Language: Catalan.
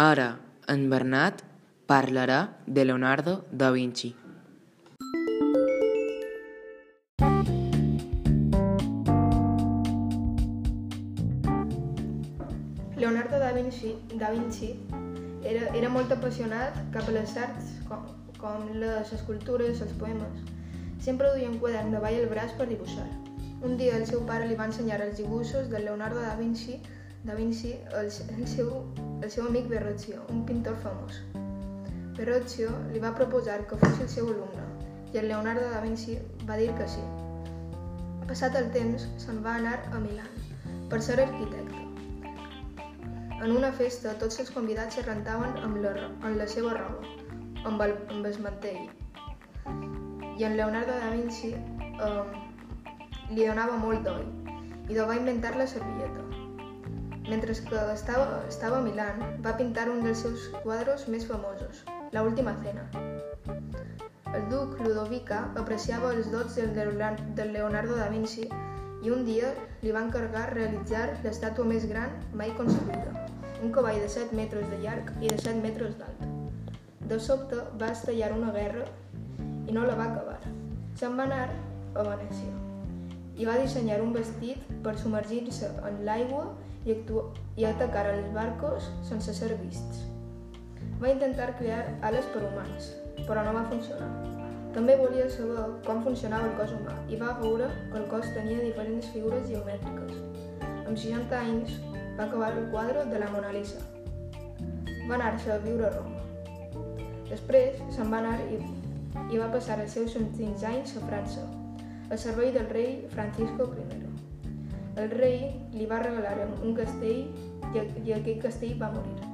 Ara en Bernat parlarà de Leonardo da Vinci. Leonardo da Vinci, da Vinci era, era molt apassionat cap a les arts com, com les escultures, els poemes. Sempre duia un quadern davall el braç per dibuixar. Un dia el seu pare li va ensenyar els dibuixos de Leonardo da Vinci, da Vinci el, el, seu, el seu amic Verrocchio, un pintor famós. Verrocchio li va proposar que fos el seu alumne i el Leonardo da Vinci va dir que sí. Passat el temps, se'n va anar a Milà per ser arquitecte. En una festa, tots els convidats es rentaven amb la, amb la seva roba, amb el, amb el mantell. I en Leonardo da Vinci eh, li donava molt d'oi i va inventar la servilleta. Mentre que estava, estava a Milán, va pintar un dels seus quadres més famosos, La última cena. El duc Ludovica apreciava els dots del Leonardo da Vinci i un dia li va encarregar realitzar l'estàtua més gran mai construïda, un cavall de 7 metres de llarg i de 7 metres d'alt. De sobte va estallar una guerra i no la va acabar. Se'n va anar a Venècia i va dissenyar un vestit per submergir-se en l'aigua i, i atacar els barcos sense ser vists. Va intentar crear ales per humans, però no va funcionar. També volia saber com funcionava el cos humà i va veure que el cos tenia diferents figures geomètriques. Amb 60 anys va acabar el quadre de la Mona Lisa. Va anar-se a viure a Roma. Després se'n va anar i, i va passar els seus últims anys a França, al servei del rei Francisco I. El rei li va regalar un castell i, i aquell castell va morir.